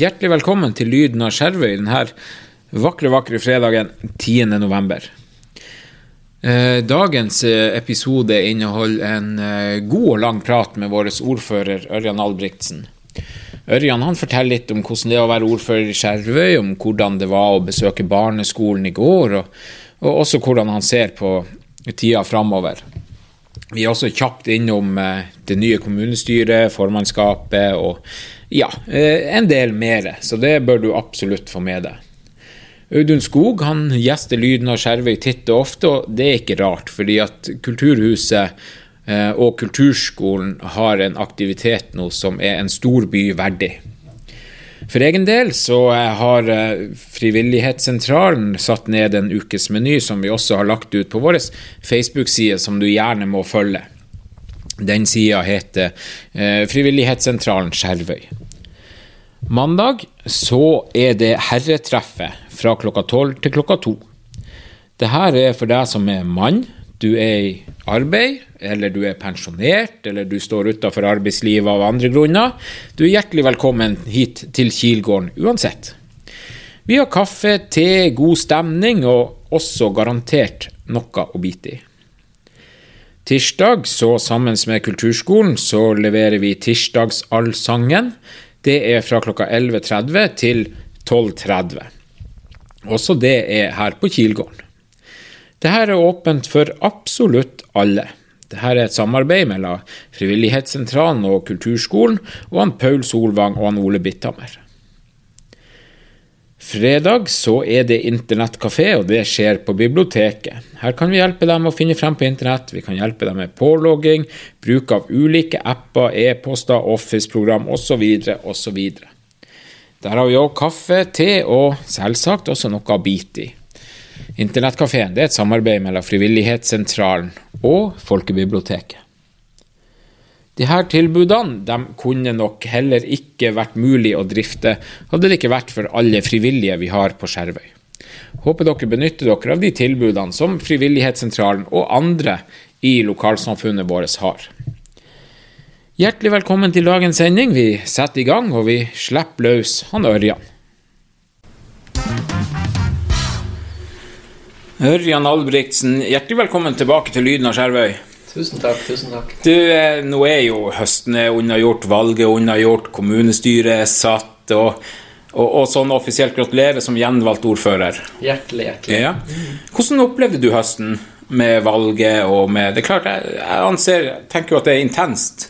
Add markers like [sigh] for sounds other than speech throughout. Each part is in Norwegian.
Hjertelig velkommen til Lyden av Skjervøy denne vakre, vakre fredagen 10. november. Eh, dagens eh, episode inneholder en eh, god og lang prat med vår ordfører Ørjan Albrigtsen. Ørjan han forteller litt om hvordan det er å være ordfører i Skjervøy, om hvordan det var å besøke barneskolen i går, og, og også hvordan han ser på tida framover. Vi er også kjapt innom det nye kommunestyret, formannskapet og ja, en del mer. Så det bør du absolutt få med deg. Audun Skog han gjester Lyden av Skjervøy titt og ofte, og det er ikke rart, fordi at Kulturhuset eh, og Kulturskolen har en aktivitet nå som er en stor by verdig. For egen del så eh, har eh, Frivillighetssentralen satt ned en ukesmeny som vi også har lagt ut på vår Facebook-side, som du gjerne må følge. Den sida heter Frivillighetssentralen Skjervøy. Mandag så er det herretreffet fra klokka tolv til klokka to. Det her er for deg som er mann, du er i arbeid, eller du er pensjonert, eller du står utafor arbeidslivet av andre grunner. Du er hjertelig velkommen hit til Kilgården uansett. Vi har kaffe, te, god stemning og også garantert noe å bite i. Tirsdag, så sammen med Kulturskolen, så leverer vi Tirsdagsallsangen. Det er fra klokka 11.30 til 12.30. Også det er her på Kilgården. Dette er åpent for absolutt alle. Dette er et samarbeid mellom Frivillighetssentralen og Kulturskolen og han Paul Solvang og han Ole Bitthammer. Fredag så er det internettkafé, og det skjer på biblioteket. Her kan vi hjelpe dem å finne frem på internett, vi kan hjelpe dem med pålogging, bruk av ulike apper, e-poster, Office-program osv. osv. Der har vi òg kaffe, te og selvsagt også noe å bite i. Internettkafeen er et samarbeid mellom Frivillighetssentralen og Folkebiblioteket. De her tilbudene de kunne nok heller ikke vært mulig å drifte hadde det ikke vært for alle frivillige vi har på Skjervøy. Håper dere benytter dere av de tilbudene som Frivillighetssentralen og andre i lokalsamfunnet vårt har. Hjertelig velkommen til dagens sending. Vi setter i gang, og vi slipper løs han Ørjan. Ørjan Albrigtsen, hjertelig velkommen tilbake til Lyden av Skjervøy. Tusen takk. tusen takk. Du, eh, Nå er jo høsten unnagjort, valget unnagjort, kommunestyret er satt. og, og, og sånn offisielt gratulerer som gjenvalgt ordfører. Hjertelig, hjertelig. Ja. Hvordan opplevde du høsten med valget og med Det er klart, jeg, jeg anser, tenker jo at det er intenst.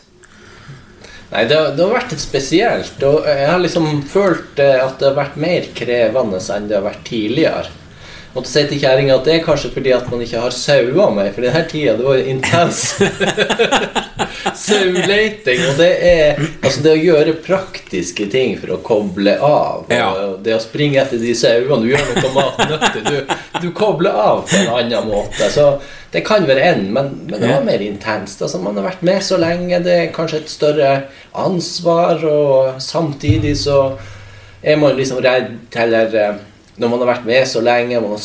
Nei, det, det, har vært litt spesielt. Og jeg har liksom følt eh, at det har vært mer krevende enn det har vært tidligere måtte si til kjerringa at det er kanskje fordi at man ikke har sauer mer. for denne tida det var intens [laughs] sauleiting. Og det er altså det å gjøre praktiske ting for å koble av. Ja. Det å springe etter de sauene, du gjør noe mat nyttig. Du, du kobler av på en annen måte. Så det kan være en, men, men det var mer intenst. Altså, man har vært med så lenge, det er kanskje et større ansvar, og samtidig så er man liksom redd eller når man har vært med så lenge, man har,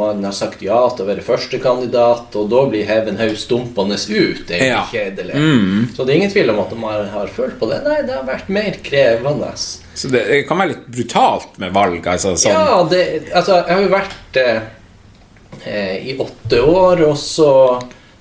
man har sagt ja til å være førstekandidat, og da blir Hevenhaug stumpende ut, det er ja. kjedelig. Mm. Så det er ingen tvil om at man har følt på det. Nei, det har vært mer krevende. Så det kan være litt brutalt med valg? Altså, sånn. Ja, det, altså, jeg har jo vært eh, i åtte år, og så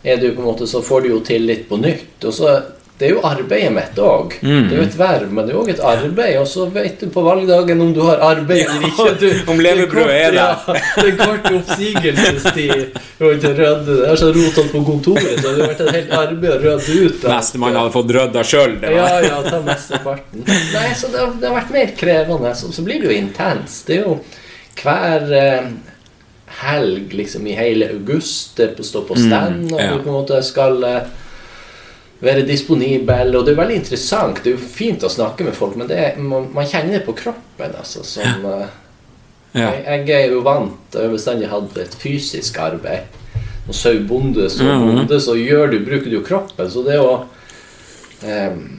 er det jo på en måte, så får du jo tillit på nytt. Og så det er jo arbeidet mitt òg. Mm. Det er jo et verv, men det er òg et arbeid. Og så vet du på valgdagen om du har arbeid eller ikke. Du, om levebrødet er der. Ja, [laughs] det er kort oppsigelsestid. Jeg har så rotete på kontoret, så det har vært et helt arbeid å rydde ut. Nestemann hadde fått rydda sjøl. Ja, ja, ta mesteparten. Nei, så det har, det har, vært mer krevende. Så, så, blir det jo intenst. Det er jo hver eh, helg liksom i hele august der på stå på mm, stand, og du på en måte skal eh, være disponibel. Og det er veldig interessant. Det er jo fint å snakke med folk, men er, man, man, kjenner det på kroppen. Altså, som, ja. Eh, ja. Jeg, jeg, er jo vant Jeg har bestandig hatt et fysisk arbeid. Og sauebonde så mm -hmm. bonde, så gjør du, bruker du kroppen. Så det å um,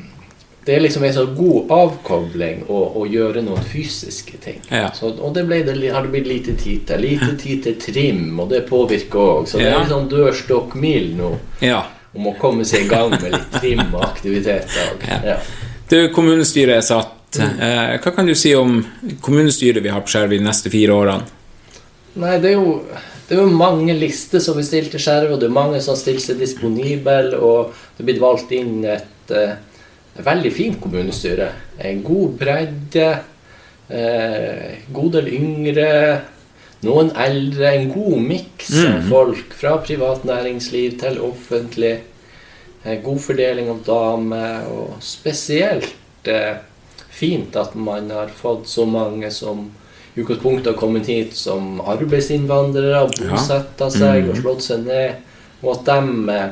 det er liksom en sånn god avkobling å, å gjøre noen fysiske ting. Ja. Så, og det, ble det har det blitt lite tid til. Lite [laughs] tid til trim, og det påvirker òg. Så det er litt sånn dørstokkmil nå. Ja om å komme seg i gang med litt trim og aktiviteter. Ja. Du, kommunestyret er satt, Eh, hva kan du si om kommunestyret vi har på Skjervøy de neste fire årene? Nei, det er jo, det er jo mange lister som er stilt til Skjervøy, og det er mange som har stilt seg disponible, og det er blitt valgt inn et, eh, et veldig fint kommunestyre. En god bredde, eh, god del yngre, noen eldre. En god miks av folk fra privat næringsliv til offentlig. Eh, god fordeling av damer, og spesielt eh, fint at man har fått så mange som utgangspunktet har kommet hit som arbeidsinnvandrere, bosatt seg og slått seg ned, og at de eh,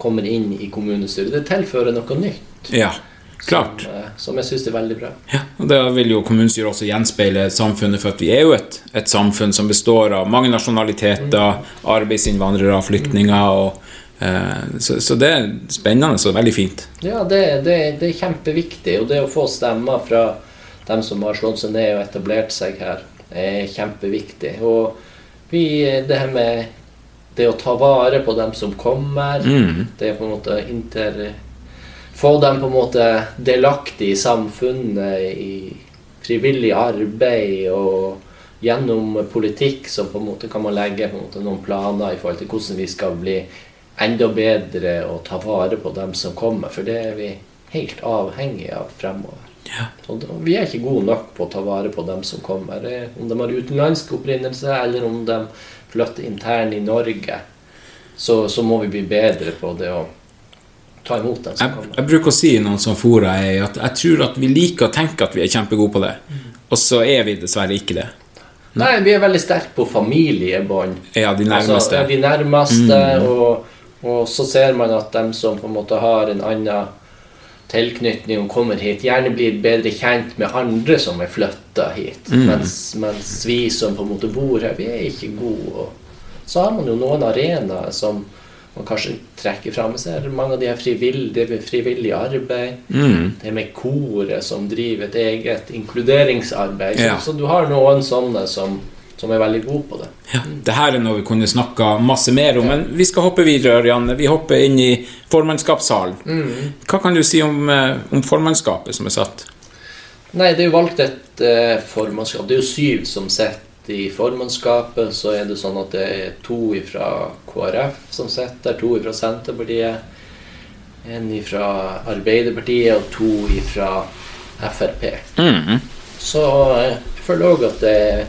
kommer inn i kommunestyret. Det tilfører noe nytt. Ja, klart. Som, eh, som jeg syns er veldig bra. Ja, og Da vil jo kommunestyret også gjenspeile samfunnet, for at vi er jo et, et samfunn som består av mange nasjonaliteter, arbeidsinnvandrere, flyktninger. og eh, så, så det er spennende og veldig fint. Ja, det, det, det er kjempeviktig. Og det å få stemmer fra dem som har slått seg ned og etablert seg her, er kjempeviktig. Og vi, det her med det å ta vare på dem som kommer, Mm. det å på en måte inter... Få dem på en måte delaktig i samfunnet, i frivillig arbeid og gjennom politikk, så på en måte kan man legge måte noen planer i forhold til hvordan vi skal bli enda bedre og ta vare på dem som kommer, for det er vi helt avhengige av fremover. Ja. Så vi er ikke gode nok på å ta vare på dem som kommer. Er- om de har utenlandsk opprinnelse, eller om de flytter internt i Norge, så, så må vi bli bedre på det å ta imot dem som kommer. jeg bruker å si i noen sånne fora at jeg tror at vi liker å tenke at vi er kjempegode på det, og så er vi dessverre ikke det. Nei, vi er veldig sterke på familiebånd. Ja, de nærmeste. Altså, ja, de nærmeste, og, og så ser man at dem som på en måte har en annen tilknytning og kommer hit, gjerne blir bedre kjent med andre som er flytta hit. Mens, mens vi som på en måte bor her, vi er ikke gode. Og så har man jo noen arenaer som man kanskje trekker fram. seg mange av de er frivillige, med frivillig arbeid. Mm. Det med koret som driver et eget inkluderingsarbeid. Så, Ja. så du har noen sånne som, som er veldig gode på det. Ja, det her er noe vi kunne snakka masse mer om, men vi skal hoppe videre, Ørjan. Vi hopper inn i formannskapssalen. Hva kan du si om, eh, om formannskapet som er satt? Nei, det er jo valgt et eh, formannskap. Det er jo syv som sitter i formannskapet. Så er det sånn at det er to fra KrF som sitter, to fra Senterpartiet, en fra Arbeiderpartiet og to fra Frp. Mm. Så eh, jeg føler òg at det er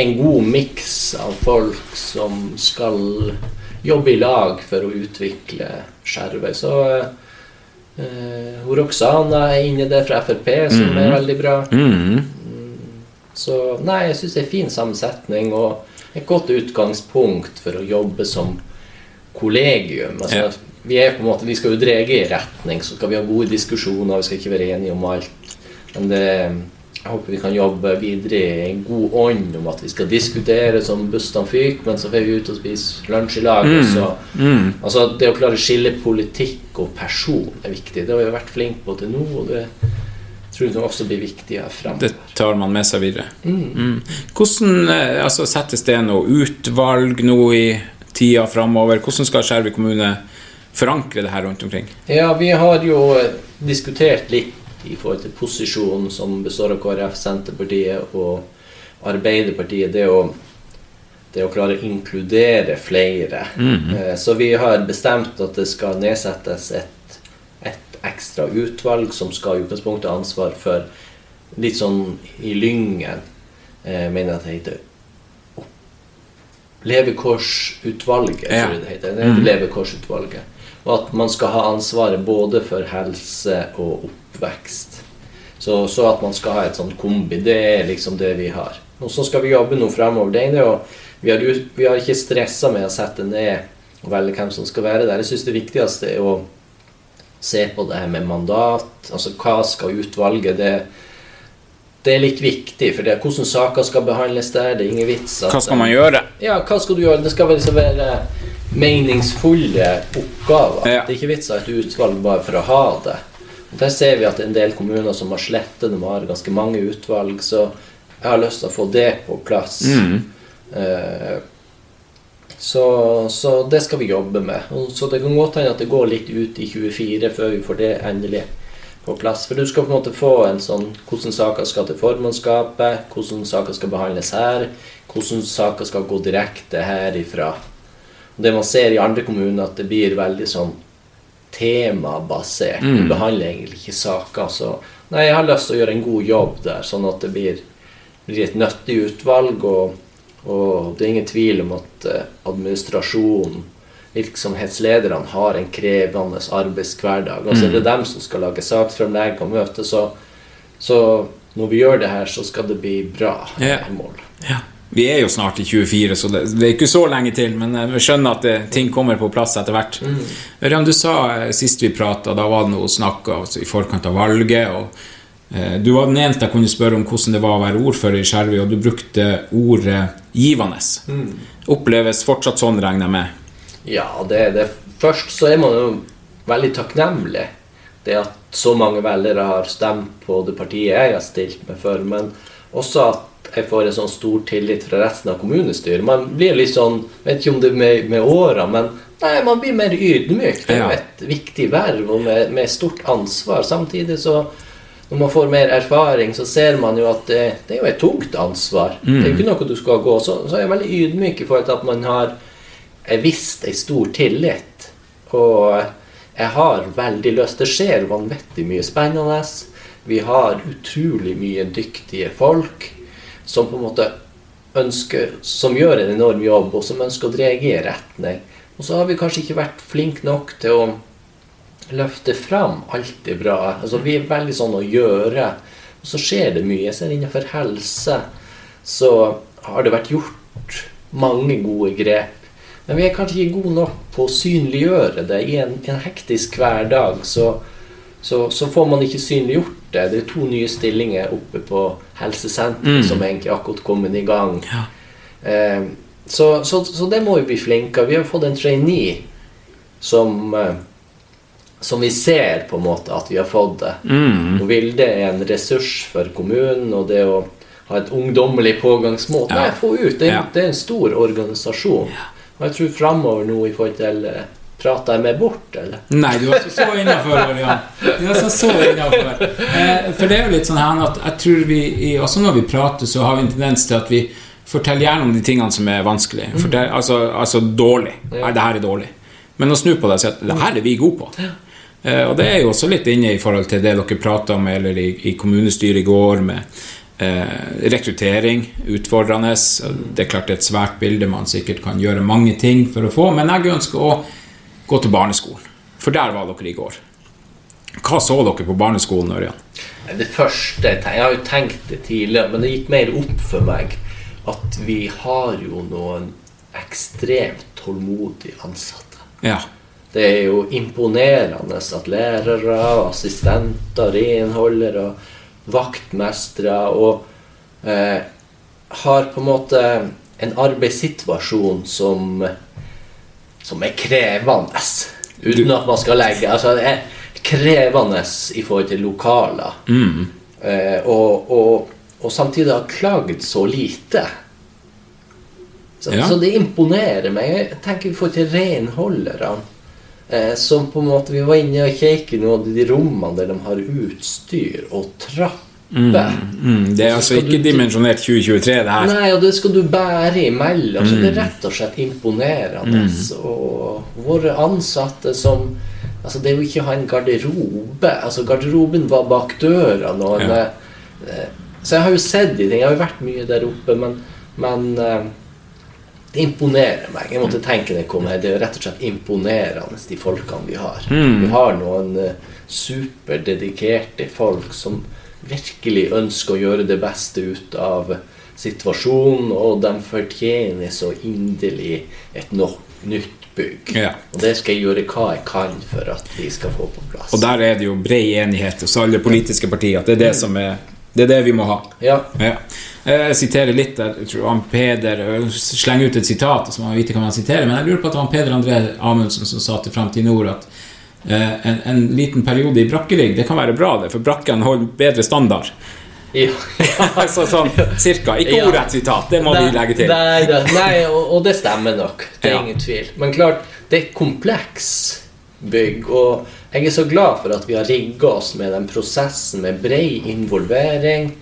en god miks av folk som skal jobbe i lag for å utvikle Skjervøy. Så uh, Roxana er inne der fra Frp, som er veldig bra. Mm. Så nei, jeg syns det er en fin sammensetning og et godt utgangspunkt for å jobbe som kollegium. Altså, Ja. vi, er på en måte, vi skal jo drege i retning, så skal vi ha gode diskusjoner, vi skal ikke være enige om alt. Men det, jeg håper vi kan jobbe videre i en god ånd om at vi skal diskutere som bussene fyker, men så får vi ut og spise lunsj i lag. Mm. så Mm. Altså, det å klare å skille politikk og person er viktig. Det har vi vært flinke på til nå, og det tror det også blir viktigere framover. Det tar man med seg videre. Mm. Hvordan eh, altså, settes det noe utvalg nå i tida framover? Hvordan skal Skjervøy kommune forankre det her rundt omkring? Ja, vi har jo eh, diskutert litt i forhold til posisjonen som består av KrF, Senterpartiet og Arbeiderpartiet. Det å, det å klare å inkludere flere. Eh, Så vi har bestemt at det skal nedsettes et, et ekstra utvalg som skal i utgangspunktet ha ansvar for litt sånn i Lyngen, eh, mener jeg at det heter Levekårsutvalget, Ja. tror jeg det heter. Det heter Levekårsutvalget. Og at man skal ha ansvaret både for helse og oppvekst. Så, så at man skal ha et sånt kombi, det er liksom det vi har. Og så skal vi jobbe nå fremover. Det ene er jo vi har, vi har ikke stressa med å sette ned og velge hvem som skal være der. Jeg syns det viktigste er å se på det her med mandat. Altså hva skal utvalget det, det er litt viktig, for det er hvordan saker skal behandles der. Det er ingen vits at Hva skal man gjøre? ja, hva skal du gjøre? Det skal liksom være meningsfulle oppgaver. Ja. Det er ikke vits i et utvalg bare for å ha det. Og Der ser vi at en del kommuner som har slettet, de har ganske mange utvalg, så jeg har lyst til å få det på plass. Mm. Eh, så, så det skal vi jobbe med. Og så det kan godt hende at det går litt ut i 24 før vi får det endelig på plass. For du skal på en måte få en sånn hvordan saker skal til formannskapet, hvordan saker skal behandles her, hvordan saker skal gå direkte herifra. Og det man ser i andre kommuner, at det blir veldig sånn temabasert. Du behandler egentlig ikke saker. Så nei, jeg har lyst til å gjøre en god jobb der, sånn at det blir, blir et nyttig utvalg. Og, og det er ingen tvil om at eh, administrasjonen, virksomhetslederne, har en krevende arbeidshverdag. Og så er det dem som skal lage saksfremlegg og møte, så, så når vi gjør det her, så skal det bli bra. yeah. mål. Ja. Vi er jo snart i 24, så det, det er ikke så lenge til. Men eh, vi skjønner at det, ting kommer på plass etter hvert. Ørjan, du sa eh, sist vi prata, da var det noe snakk altså, i forkant av valget. og eh, Du var den eneste jeg kunne spørre om hvordan det var å være ordfører i Skjervøy, og du brukte ordet givende. Oppleves fortsatt sånn, regner jeg med. Ja, det, er det Først så er man jo veldig takknemlig. Det at så mange velgere har stemt på det partiet jeg har stilt med for. Men også at jeg får en sånn stor tillit fra resten av kommunestyret. Man blir litt sånn Vet ikke om det er med, med åra, men nei, man blir mer ydmyk. Det er jo et viktig verv og med, med stort ansvar. Samtidig så når man får mer erfaring, så ser man jo at det, det er jo et tungt ansvar. Det er jo ikke noe du skal gå. Så, så er jeg veldig ydmyk i forhold til at man har jeg visst ei stor tillit. Og jeg har veldig lyst. Det skjer vanvittig mye spennende. Vi har utrolig mye dyktige folk som på en måte ønsker Som gjør en enorm jobb, og som ønsker å i retning. Og så har vi kanskje ikke vært flinke nok til å løfte fram alt det bra. Altså, vi er veldig sånn å gjøre. Og så skjer det mye. Jeg ser innenfor helse så har det vært gjort mange gode grep. Men vi er kanskje ikke gode nok på å synliggjøre det. I en, en hektisk hverdag så, så, så får man ikke synliggjort det. Det er to nye stillinger oppe på helsesenteret som egentlig akkurat kommet i gang. Ja. Eh, så, så, så det må vi bli flinkere. Vi har fått en trainee som eh, som vi ser på en måte at vi har fått det. Og Vilde er en ressurs for kommunen, og det å ha et ungdommelig pågangsmåte Ja. Nei, få ut. Det Ja. det er en stor organisasjon. Og jeg tror framover nå i forhold til eh, Prater jeg meg bort, eller? Nei, du var ikke så innafor. Du var så, så innenfor. Eh, for det er jo litt sånn her at jeg tror vi, også når vi prater, så har vi en tendens til at vi forteller gjerne om de tingene som er vanskelig. Fortell, altså, altså dårlig. Nei, det her er dårlig. Men å snu på det og si at det her er vi gode på. Eh, og det er jo også litt inne i forhold til det dere prata om eller i, i kommunestyret i går, med eh, rekruttering. Utfordrende. Det er klart det er et svært bilde man sikkert kan gjøre mange ting for å få, men jeg ønsker å gå til barneskolen. For der var dere i går. Hva så dere på barneskolen, Ørjan? Det første Jeg har jo tenkt det tidligere, men det gikk mer opp for meg at vi har jo noen ekstremt tålmodige ansatte. Ja. Det er jo imponerende at lærere, assistenter, renholdere, vaktmestere og eh, har på en måte en arbeidssituasjon som, som er krevende. Uten at man skal legge Altså, det er krevende i forhold til lokaler. Eh, og, og, og samtidig har klagd så lite. Så, Ja. så det imponerer meg. Jeg tenker i forhold til renholderne. Eh, som på en måte Vi var inne og kikket i noen av de rommene der de har utstyr og trapper. Mm, det er altså ikke dimensjonert 2023, det her. Nei, og det skal du bære imellom. Så Mm. det er rett og slett imponerende. Og våre ansatte som Altså, det er jo ikke å ha en garderobe. Altså, garderoben var bak døra. Nå, Ja. eh, så jeg har jo sett de ting. Jeg har jo vært mye der oppe, men, men eh, det imponerer meg. Jeg måtte tenke det kom her. Det er rett og slett imponerende, de folkene vi har. Mm. Vi har noen eh, superdedikerte folk som virkelig ønsker å gjøre det beste ut av situasjonen, og de fortjener så inderlig et no nytt bygg. Ja. Og det skal jeg gjøre hva jeg kan for at vi skal få på plass. Og der er det jo bred enighet hos alle politiske partier at det er det som er Det er det vi må ha. Ja. Ja. Jeg siterer litt der. Jeg tror han Peder slenger ut et sitat, så man vite hva man siterer, men jeg lurer på at det var Peder André Amundsen som sa til Framtid Nord at eh, en, en liten periode i brakkerigg, det kan være bra, det, for brakkene holder bedre standard. ja. [laughs] altså sånn cirka. Ikke Ja. ordrett sitat, det må vi legge til. Nei, det, nei og, og det stemmer nok. Det er Ja. ingen tvil. Men klart, det er kompleks. bygg. Og jeg er så glad for at vi har rigga oss med den prosessen med brei involvering.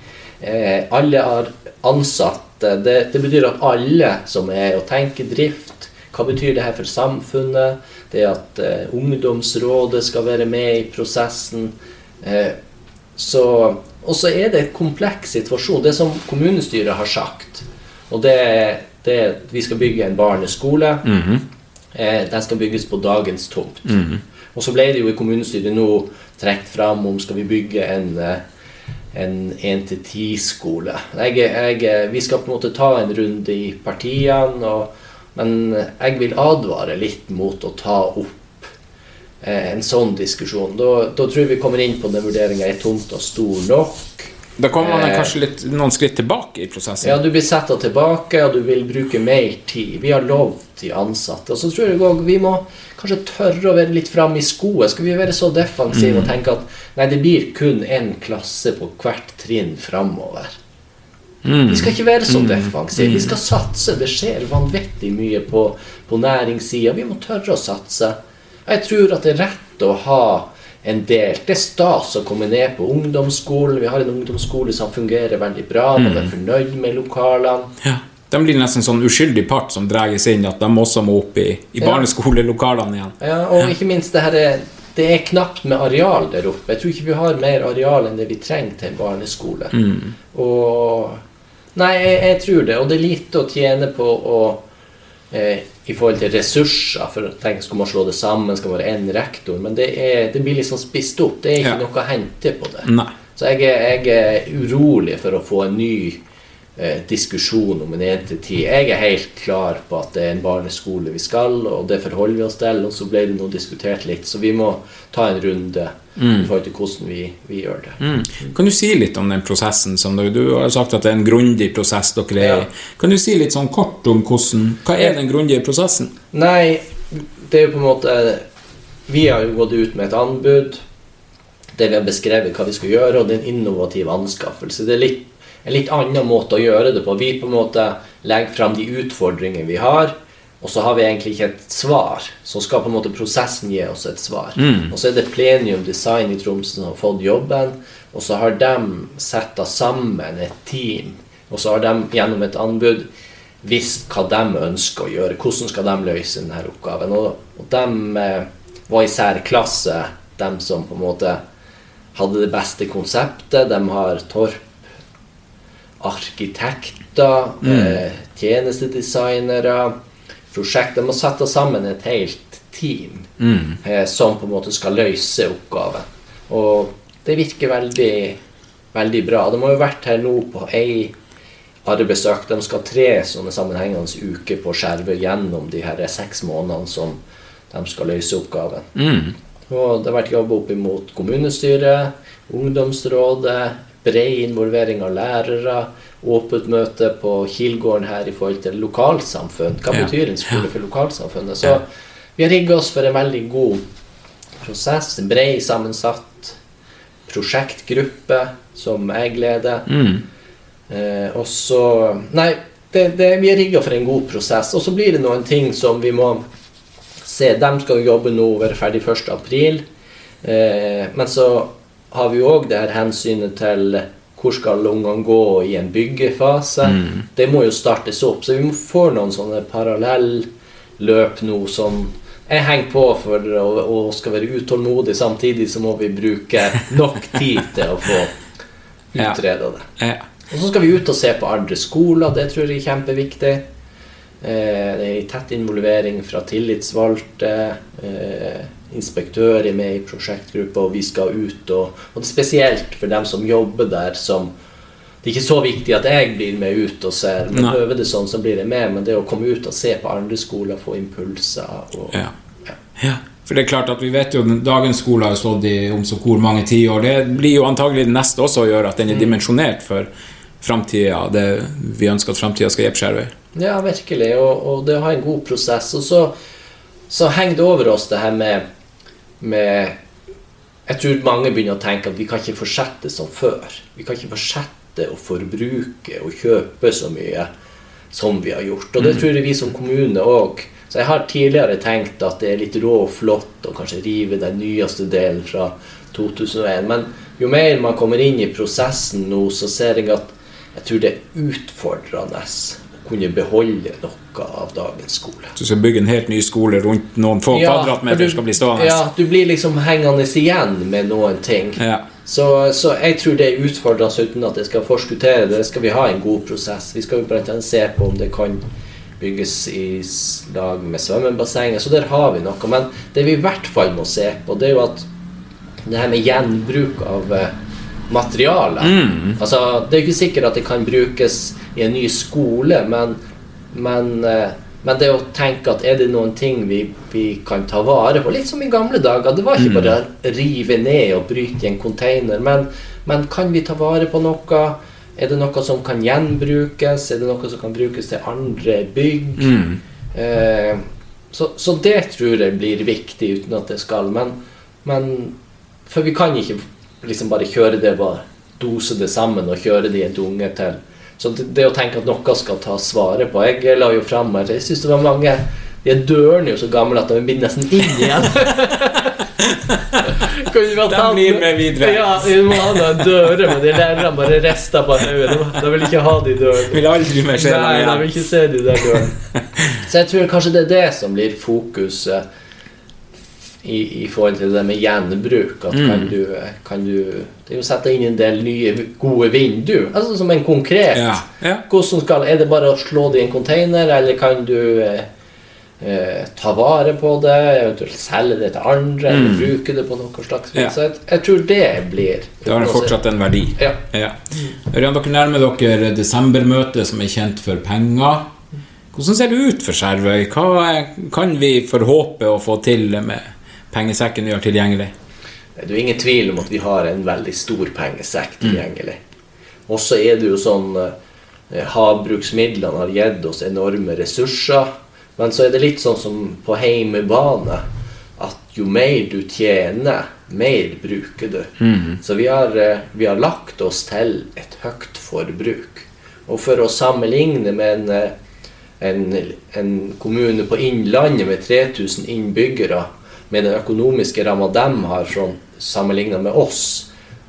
Eh, alle har ansatte. Det, det, betyr at alle som er og tenker drift, hva betyr det her for samfunnet? Det at eh, ungdomsrådet skal være med i prosessen. Eh, så, og så er det en kompleks situasjon. Det som kommunestyret har sagt, og det, det er at vi skal bygge en barneskole. Mm -hmm. eh, den skal bygges på dagens tomt. Mm -hmm. Og så ble det jo i kommunestyret nå trukket fram om skal vi bygge en eh, en 1-10-skole. Vi skal på en måte ta en runde i partiene, og, men jeg vil advare litt mot å ta opp Eh, en sånn diskusjon. Da, da, tror jeg vi kommer inn på den vurderinga er tomta stor nok. Da kommer man eh, kanskje litt, noen skritt tilbake i prosessen? Ja, du blir satt tilbake, og du vil bruke mer tid. Vi har lov til ansatte. Og så tror jeg også vi må kanskje tørre å være litt framme i skoet. Skal vi være så defensive mm. og tenke at nei, det blir kun én klasse på hvert trinn framover? Mm. Vi skal ikke være så mm. defensive. Vi skal satse. Det skjer vanvittig mye på, på næringssida. Vi må tørre å satse. Jeg tror at det er rett å ha en del. Det er stas å komme ned på ungdomsskolen. Vi har en ungdomsskole som fungerer veldig bra. Man er mm. fornøyd med lokalene. Ja. De blir nesten sånn uskyldig part som dras inn, at de også må opp i, i barneskolelokalene igjen. Ja, og ja. ikke minst det her er, det er knapt med areal der oppe. Jeg tror ikke vi har mer areal enn det vi trenger til en barneskole. Mm. Og Nei, jeg, jeg, tror det. Og det er lite å tjene på å eh, i forhold til ressurser. For tenk, Skal man slå det sammen, skal man være én rektor? Men det, er, det, blir liksom spist opp. Det er ikke ja. noe å hente på det. Nei. Så jeg er, jeg er, urolig for å få en ny eh, diskusjon om en 1-10. Jeg er helt klar på at det er en barneskole vi skal, og det forholder vi oss til. Og så ble det nå diskutert litt, så vi må ta en runde mm. i forhold til hvordan vi, vi gjør det. Mm. Kan du si litt om den prosessen? som Du, du har sagt at det er en grundig prosess dere er i. Ja. Kan du si litt sånn kort om hvordan, hva er den grundige prosessen? Nei, det er jo på en måte Vi har jo gått ut med et anbud der vi har beskrevet hva vi skal gjøre, og det er en innovativ anskaffelse. Det er litt, en litt annen måte å gjøre det på. Vi på en måte legger fram de utfordringene vi har, og så har vi egentlig ikke et svar. Så skal på en måte prosessen gi oss et svar. Mm. Og så er det Plenium Design i Tromsø som har fått jobben. Og så har de setta sammen et team. Og så har de gjennom et anbud visst hva de ønsker å gjøre. Hvordan skal de løse denne oppgaven. Og, og de eh, var i særklasse, de som på en måte hadde det beste konseptet. De har Torp arkitekter, mm. eh, tjenestedesignere prosjekt. De må sette sammen et helt team mm. eh, som på en måte skal løse oppgaven. Og det virker veldig, veldig bra. De har jo vært her nå på ei arbeidsøkt. De skal tre sånne sammenhengende uker på Skjervøy gjennom de her seks månedene som de skal løse oppgaven. Mm. Og det har vært jobba opp imot kommunestyret, ungdomsrådet, bred involvering av lærere åpent møte på Kilgården her i forhold til lokalsamfunn. Hva betyr en skole for lokalsamfunnet? Så vi har rigga oss for en veldig god prosess. En bred sammensatt prosjektgruppe som jeg leder. Mm. Eh, og så Nei, det, det, vi er rigga for en god prosess. Og så blir det noen ting som vi må se. De skal jobbe nå, være ferdig 1.4. Eh, men så har vi òg det her hensynet til hvor skal ungene gå i en byggefase? Mm. Det må jo startes opp. Så vi må få noen sånne parallelløp nå som jeg henger på for å, skal være utålmodig. Samtidig så må vi bruke nok tid til å få utreda det. Og så skal vi ut og se på andre skoler. Det tror jeg er kjempeviktig. Eh, det er tett involvering fra tillitsvalgte. inspektører inspektør er med i prosjektgruppa, og vi skal ut. Og, og, spesielt for dem som jobber der, som Det er ikke så viktig at jeg blir med ut og ser, men øver det sånn, så blir jeg med. Men det å komme ut og se på andre skoler, få impulser og ja. Ja. ja. For det er klart at Vi vet jo dagens skole har stått i om så hvor mange tiår. Det blir jo antagelig det neste også å gjøre at den er mm. dimensjonert for framtida. Det vi ønsker at framtida skal gi Skjervøy. Ja, virkelig. Og, og det å ha en god prosess. Og så, så henger det over oss det her med med Jeg tror mange begynner å tenke at vi kan ikke fortsette som før. Vi kan ikke fortsette å forbruke og kjøpe så mye som vi har gjort. Og det mm. tror jeg vi som kommune òg Så jeg har tidligere tenkt at det er litt rå og flott å kanskje rive den nyeste delen fra 2001. Men jo mer man kommer inn i prosessen nå, så ser jeg at jeg tror det er utfordrende kunne beholde noe av dagens skole. Du skal bygge en helt ny skole rundt noen få Ja, kvadratmeter du- skal bli stående? Ja, du blir liksom hengende igjen med noen ting. Ja. Så, så jeg tror det er utfordrende uten at jeg skal forskuttere det. skal vi ha en god prosess. Vi skal jo annet se på om det kan bygges i lag med svømmebassenget. Så der har vi noe. Men det vi i hvert fall må se på, det er jo at det her med gjenbruk av materialet mm. Altså, Det er jo ikke sikkert at det kan brukes i en ny skole, men, men, eh, men det å tenke at er det noen ting vi, vi kan ta vare på Litt som i gamle dager. Det var ikke bare å rive ned og bryte i en container. Men, men kan vi ta vare på noe? Er det noe som kan gjenbrukes? Er det noe som kan brukes til andre bygg? Eh, så, så det tror jeg blir viktig, uten at det skal. Men, men For vi kan ikke liksom bare kjøre det, bare dose det sammen og kjøre det i en dunge til. Så det, det å tenke at noe skal ta svaret på Jeg la jo fram Jeg syns det var mange De er dørene jo så gamle at de blir nesten inn igjen. [laughs] De blir med videre. Ja, vi må ha noen dører men de lærerne bare rester på hodet. De vil ikke ha de dørene. Vil aldri mer se Nei, de vil ikke se de der dørene. [laughs] Så jeg tror kanskje det er det som blir fokuset i, i forhold til det med gjenbruk. At kan, Mm. du, kan du Det er jo å sette inn en del nye, gode vinduer. Altså som en konkret. Ja. ja. Hvordan skal, Er det bare å slå det i en container, eller kan du eh, eh, ta vare på det, eventuelt selge det til andre, eller bruke det på noe slags vis? Mm. Ja. Jeg, jeg tror det blir Det har fortsatt en verdi. Ja. Ja. Ørjan, dere nærmer dere desembermøtet, som er kjent for penger. Hvordan ser det ut for Skjervøy? Hva kan vi forhåpe å få til med pengesekken vi har tilgjengelig? Det er jo ingen tvil om at vi har en veldig stor pengesekk tilgjengelig. Og så er det jo sånn eh, Havbruksmidlene har gitt oss enorme ressurser. Men så er det litt sånn som på heimebane at jo mer du tjener, mer bruker du. Så vi har, eh, vi har lagt oss til et høyt forbruk. Og for å sammenligne med en, eh, en, en kommune på Innlandet med 3000 innbyggere, med den økonomiske ramma de har sånn, sammenligna med oss,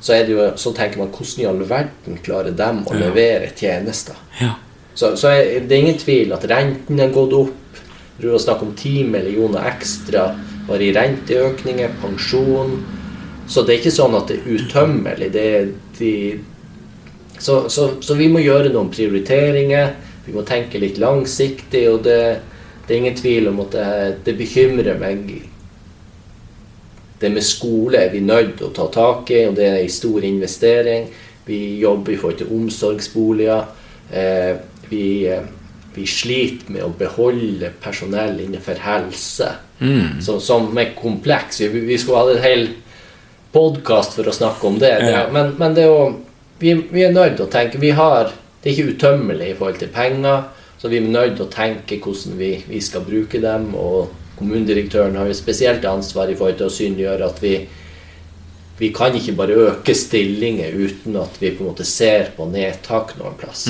så, er det jo, så tenker man hvordan i all verden klarer dem å levere tjenester? Ja. Så, så er det er ingen tvil at renten er gått opp. Du har snakket om 10 millioner ekstra bare i renteøkninger, pensjon. Så det er ikke sånn at det er utømmelig. Det er de, så, så, så vi må gjøre noen prioriteringer. Vi må tenke litt langsiktig, og det, det er ingen tvil om at det, det bekymrer meg. Det med skole er vi nødt til å ta tak i, og det er en stor investering. Vi jobber i forhold til omsorgsboliger. Eh, vi, eh, vi sliter med å beholde personell innenfor helse, så, som er kompleks. Vi, vi skulle hatt en hel podkast for å snakke om det. det men, men det er jo, vi, vi er nødt til å tenke vi har, Det er ikke utømmelig i forhold til penger, så vi er nødt til å tenke hvordan vi, vi skal bruke dem. og Kommunedirektøren har jo spesielt ansvar i forhold til å synliggjøre at vi, vi kan ikke bare øke stillinger uten at vi på en måte ser på nedtak noen plass.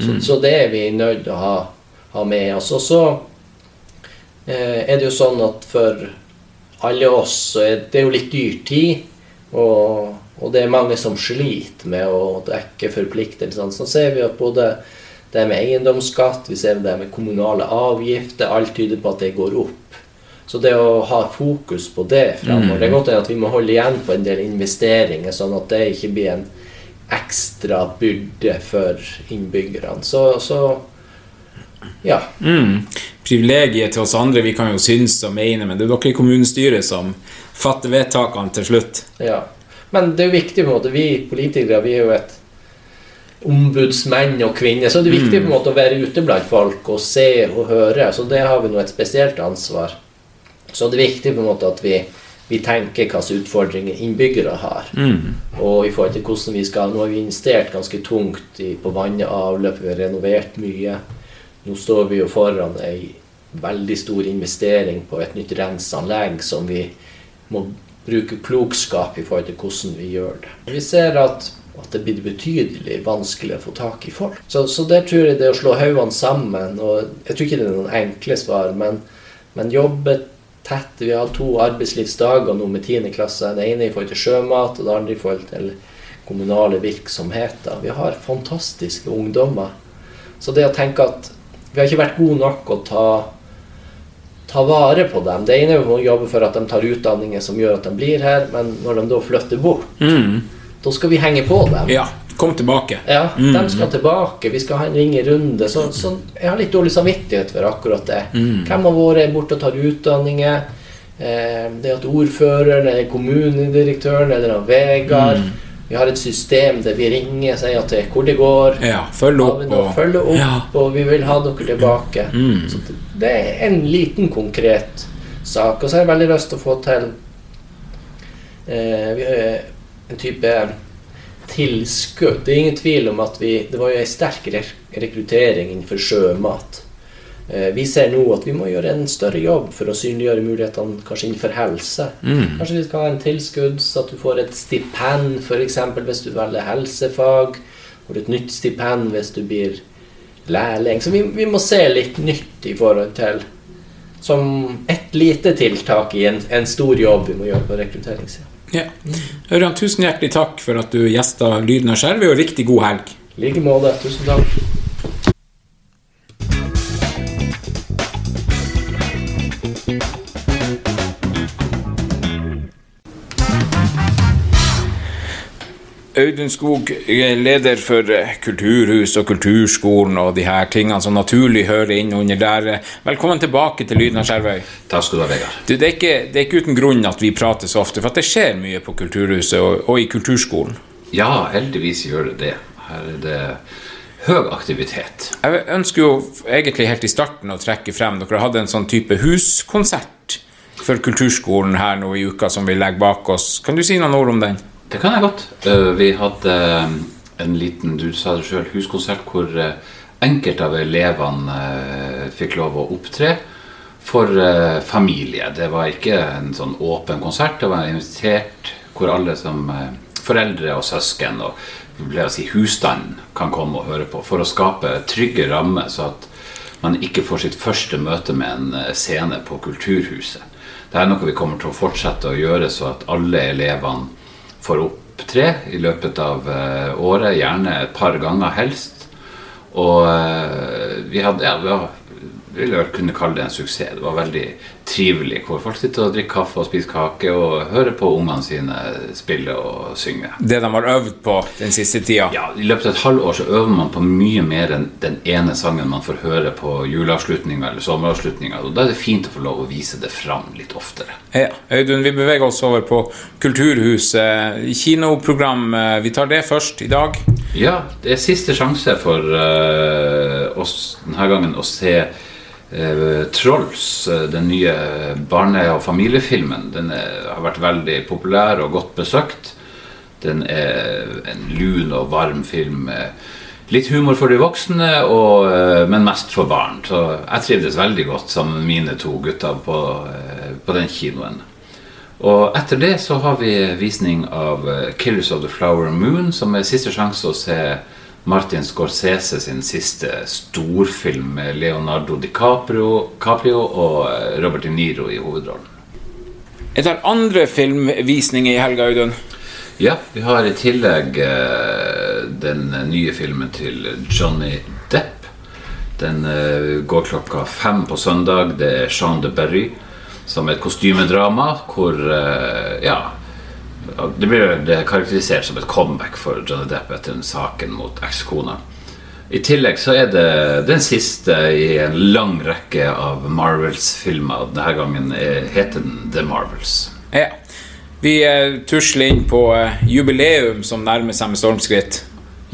Så, så det er vi nødt til å ha, ha med oss. Og så eh, er det jo sånn at for alle oss så er det jo litt dyr tid, og, og det er mange som sliter med å dekke forpliktelsene. Så ser vi at både det med eiendomsskatt, vi ser det med kommunale avgifter, alt tyder på at det går opp. Så det å ha fokus på det fremover Det er godt at vi må holde igjen på en del investeringer, sånn at det ikke blir en ekstra byrde for innbyggerne. Så, så ja. Mm. Privilegiet til oss andre, vi kan jo synes og mene, men det er dere i kommunestyret som fatter vedtakene til slutt. Ja. Men det er jo viktig på en måte, vi politikere vi er jo et ombudsmenn og -kvinner, så det er viktig på en måte å være ute blant folk og se og høre. Så det har vi nå et spesielt ansvar. Så det er viktig på en måte at vi, vi tenker hvilke utfordringer innbyggere har. Og i forhold til hvordan vi skal Nå har vi investert ganske tungt i, på vann og avløp, vi har renovert mye. Nå står vi jo foran ei veldig stor investering på et nytt renseanlegg som vi må bruke klokskap i forhold til hvordan vi gjør det. Vi ser at, at det blir betydelig vanskelig å få tak i folk. Så, så der tror jeg det å slå hodene sammen og Jeg tror ikke det er noen enkle svar, men, men jobbe tett. Vi har to arbeidslivsdager nå med 10. klasse. Det ene i forhold til sjømat, og det andre i forhold til kommunale virksomheter. Vi har fantastiske ungdommer. Så det å tenke at vi har ikke vært gode nok å ta, ta vare på dem Det ene er å jobbe for at de tar utdanninger som gjør at de blir her, men når de da flytter bort, Mm. Da skal vi henge på dem. Ja, kom tilbake. Ja, de skal tilbake. Vi skal ha en ringerunde. Så, så jeg har litt dårlig samvittighet for akkurat det. Hvem av våre er borte og tar utdanninger? Eh, det at ordføreren eller kommunedirektøren eller Vegard mm. Vi har et system der vi ringer og sier til hvor det går. Ja, følg opp og følge opp, Ja. og vi vil ha dere tilbake. Mm. Så det- det er en liten, konkret sak. Og så har jeg veldig lyst til å få til eh, vi har en type tilskudd. Det er ingen tvil om at vi Det var jo en sterk rekruttering innenfor sjømat. Eh, vi ser nå at vi må gjøre en større jobb for å synliggjøre mulighetene kanskje innenfor helse. Mm. Kanskje vi skal ha en tilskudd så at du får et stipend f.eks. hvis du velger helsefag. Får et nytt stipend hvis du blir lærling. Så vi, vi må se litt nytt i forhold til Som et lite tiltak i en, en stor jobb vi må gjøre på rekrutteringssida. Ja. Ørjan, tusen hjertelig takk for at du gjesta Lyden av Skjervøy, og riktig god helg. I like måte. Tusen takk. Audun Skog er leder for eh, Kulturhus og Kulturskolen og de her tingene som naturlig hører inn under der. Velkommen tilbake til Lyden av Skjervøy. Takk skal du ha, Vegard. Du, det, er ikke, det er ikke uten grunn at vi prater så ofte, for at det skjer mye på Kulturhuset og, og i Kulturskolen. Ja, heldigvis gjør det det. Her er det høy aktivitet. Jeg ønsker jo egentlig helt i starten å trekke frem Dere hadde en sånn type huskonsert for Kulturskolen her nå i uka som vi legger bak oss. Kan du si noen ord om den? Det kan jeg godt. Eh, Vi hadde eh, en liten, du sa det selv, huskonsert hvor eh, enkelte av elevene fikk lov å opptre for familie. Det var ikke en sånn åpen konsert, det var invitert hvor alle som foreldre og søsken og si, husstanden kan komme og høre på, for å skape trygge rammer, så at man ikke får sitt første møte med en scene på Kulturhuset. Det er noe vi kommer til å fortsette å gjøre, så at alle elevene får opptre i løpet av eh, året, gjerne et par ganger helst. Og eh, vi hadde, ja, vi jeg vel kunne kalle det en suksess. Det var veldig trivelig, hvor folk sitter og drikker kaffe og spiser kake og hører på ungene sine spille og synge. Det de har øvd på den siste tida? Ja, I løpet av et halvår så øver man på mye mer enn den ene sangen man får høre på juleavslutninga eller sommeravslutninga. Og da er det fint å få lov å vise det fram litt oftere. Ja, Audun, vi beveger oss over på Kulturhuset. Kinoprogram, eh, vi tar det først i dag. Ja, det er siste sjanse for uh, oss denne gangen å se Trolls, eh, den nye barne- og familiefilmen. Den er, har vært veldig populær og godt besøkt. Den er en lun og varm film. Litt humor for de voksne, og, eh, men mest for barn. Så jeg trivdes veldig godt sammen med mine to gutter på, eh, på den kinoen. Og etter det så har vi visning av eh, 'Killers of the Flower Moon', som er siste sjanse å se Martin Scorsese sin siste storfilm med Leonardo DiCaprio Caprio og eh, Robert De Niro i hovedrollen. Er det andre filmvisninger i helga, Audun. Ja, vi har i tillegg eh, den nye filmen til Johnny Depp. Den eh, går klokka fem på søndag. Det er Jean de Berry, som er et kostymedrama hvor Ja. Det blir det karakterisert som et comeback for Johnny Depp etter den saken mot ekskona. I tillegg så er det den siste i en lang rekke av Marvels-filmer. Denne gangen er, heter den The Marvels. Ja. Vi eh, tusler inn på eh, jubileum som nærmer seg med stormskritt.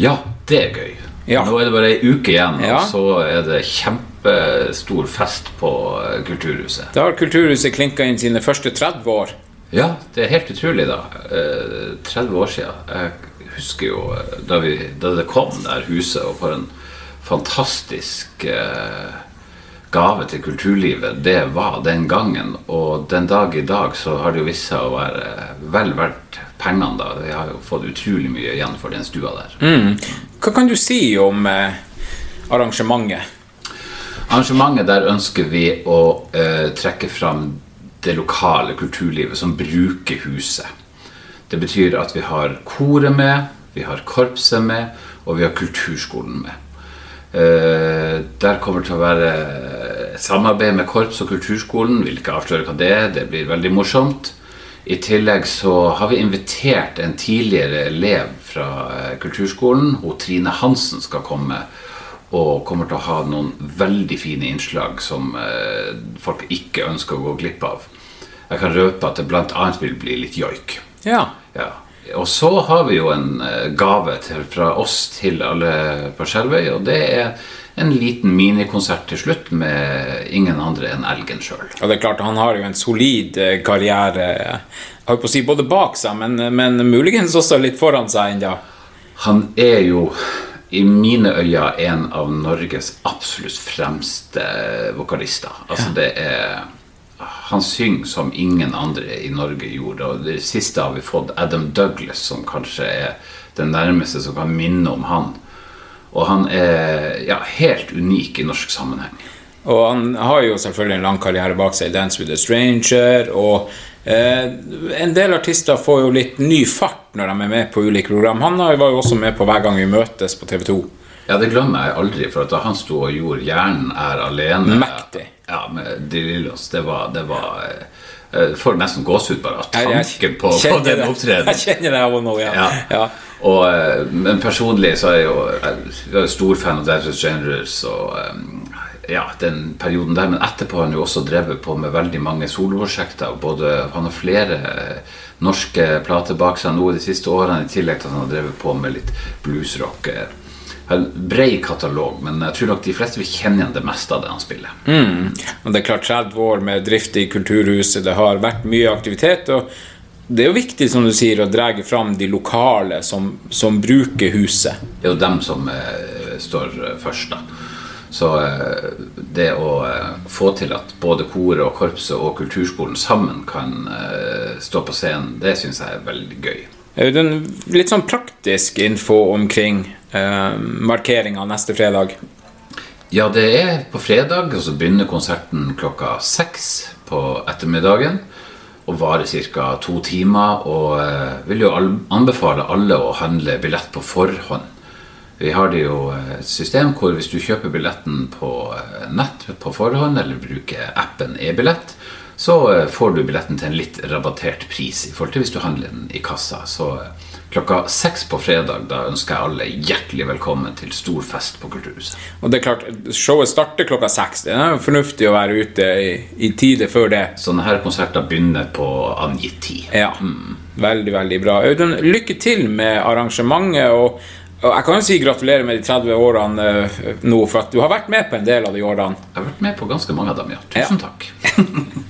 Ja, det er gøy. Ja. Nå er det bare ei uke igjen, Ja. og så er det kjempestor fest på eh, Kulturhuset. Da har Kulturhuset klinka inn sine første 30 år. Ja, det er helt utrolig, da. Eh, 30 år siden. Jeg husker jo eh, da, vi, da det kom, det her huset, og for en fantastisk eh, gave til kulturlivet det var den gangen. Og den dag i dag så har det jo vist seg å være vel verdt pengene, da. Vi har jo fått utrolig mye igjen for den stua der. Hva kan du si om eh, arrangementet? Arrangementet der ønsker vi å eh, trekke fram det lokale kulturlivet som bruker huset. Det betyr at vi har koret med, vi har korpset med, og vi har kulturskolen med. Eh, der kommer det til å være samarbeid med korps og kulturskolen. Vil ikke avsløre hva det er, det blir veldig morsomt. I tillegg så har vi invitert en tidligere elev fra eh, kulturskolen. Hun Trine Hansen skal komme og kommer til å ha noen veldig fine innslag som eh, folk ikke ønsker å gå glipp av. Jeg kan røpe at det bl.a. vil bli litt joik. Ja. Ja. Og så har vi jo en eh, gave til, fra oss til alle på Skjervøy, og det er en liten minikonsert til slutt med ingen andre enn Elgen sjøl. Og det er klart, han har jo en solid eh, karriere jeg holdt på å si både bak seg, men, men muligens også litt foran seg ennå. Han er jo i mine øyne en av Norges absolutt fremste vokalister. Altså det er Han synger som ingen andre i Norge gjorde. Og det siste har vi fått Adam Douglas, som kanskje er den nærmeste som kan minne om han. Og han er ja, helt unik i norsk sammenheng. Og han har jo selvfølgelig en lang karriere bak seg i Dance with a Stranger. Og eh, en del artister får jo litt ny fart når de er med på ulike program. Han var jo også med på Hver gang vi møtes på TV 2. Ja, det glemmer jeg aldri, for da han sto og gjorde 'Hjernen er alene' Mektig. Ja, med De Lillos, det var, det var eh, Jeg får nesten gåsehud bare av tanken på, på den opptredenen. Jeg kjenner det av og nå, ja. Ja. ja. Og, eh, men personlig så er jeg jo jeg er stor fan av Dance with Strangers og eh, ja, den perioden der. Men etterpå har han jo også drevet på med veldig mange soloprosjekter. Både, han har flere eh, norske plater bak seg nå de siste årene, i tillegg til at han har drevet på med litt bluesrock. eh. En Brei katalog, men jeg tror nok de fleste vil kjenne igjen det meste av det han spiller. Mm. Og det er klart 30 år med drift i Kulturhuset, det har vært mye aktivitet. og det er jo viktig som du sier, å dra fram de lokale som, som bruker huset. Det er jo dem som eh, står eh, først, da. Så eh, det å eh, få til at både koret og korpset og kulturskolen sammen kan eh, stå på scenen, det syns jeg er veldig gøy. Audun, litt sånn praktisk info omkring eh, markeringa neste fredag. Ja, det er på fredag, og så begynner konserten klokka seks på ettermiddagen. Og varer ca. to timer. Og eh, vil jo anbefale alle å handle billett på forhånd. Vi har det jo eh, et system hvor hvis du kjøper billetten på eh, nett på forhånd, eller bruker appen e-billett, så eh, får du billetten til en litt rabattert pris i forhold til hvis du handler den i kassa. Så klokka seks på fredag, da ønsker jeg alle hjertelig velkommen til stor fest på Kulturhuset. Og det er klart, Showet starter klokka seks. Det er fornuftig å være ute i, i tide før det. Sånne her konserter begynner på angitt tid. Ja, Veldig, veldig bra. Audun, lykke til med arrangementet. Og jeg kan jo si gratulerer med de 30 årene eh, nå, for at du har vært med på en del av de årene. Jeg har vært med på ganske mange av dem, ja. Tusen takk. [laughs]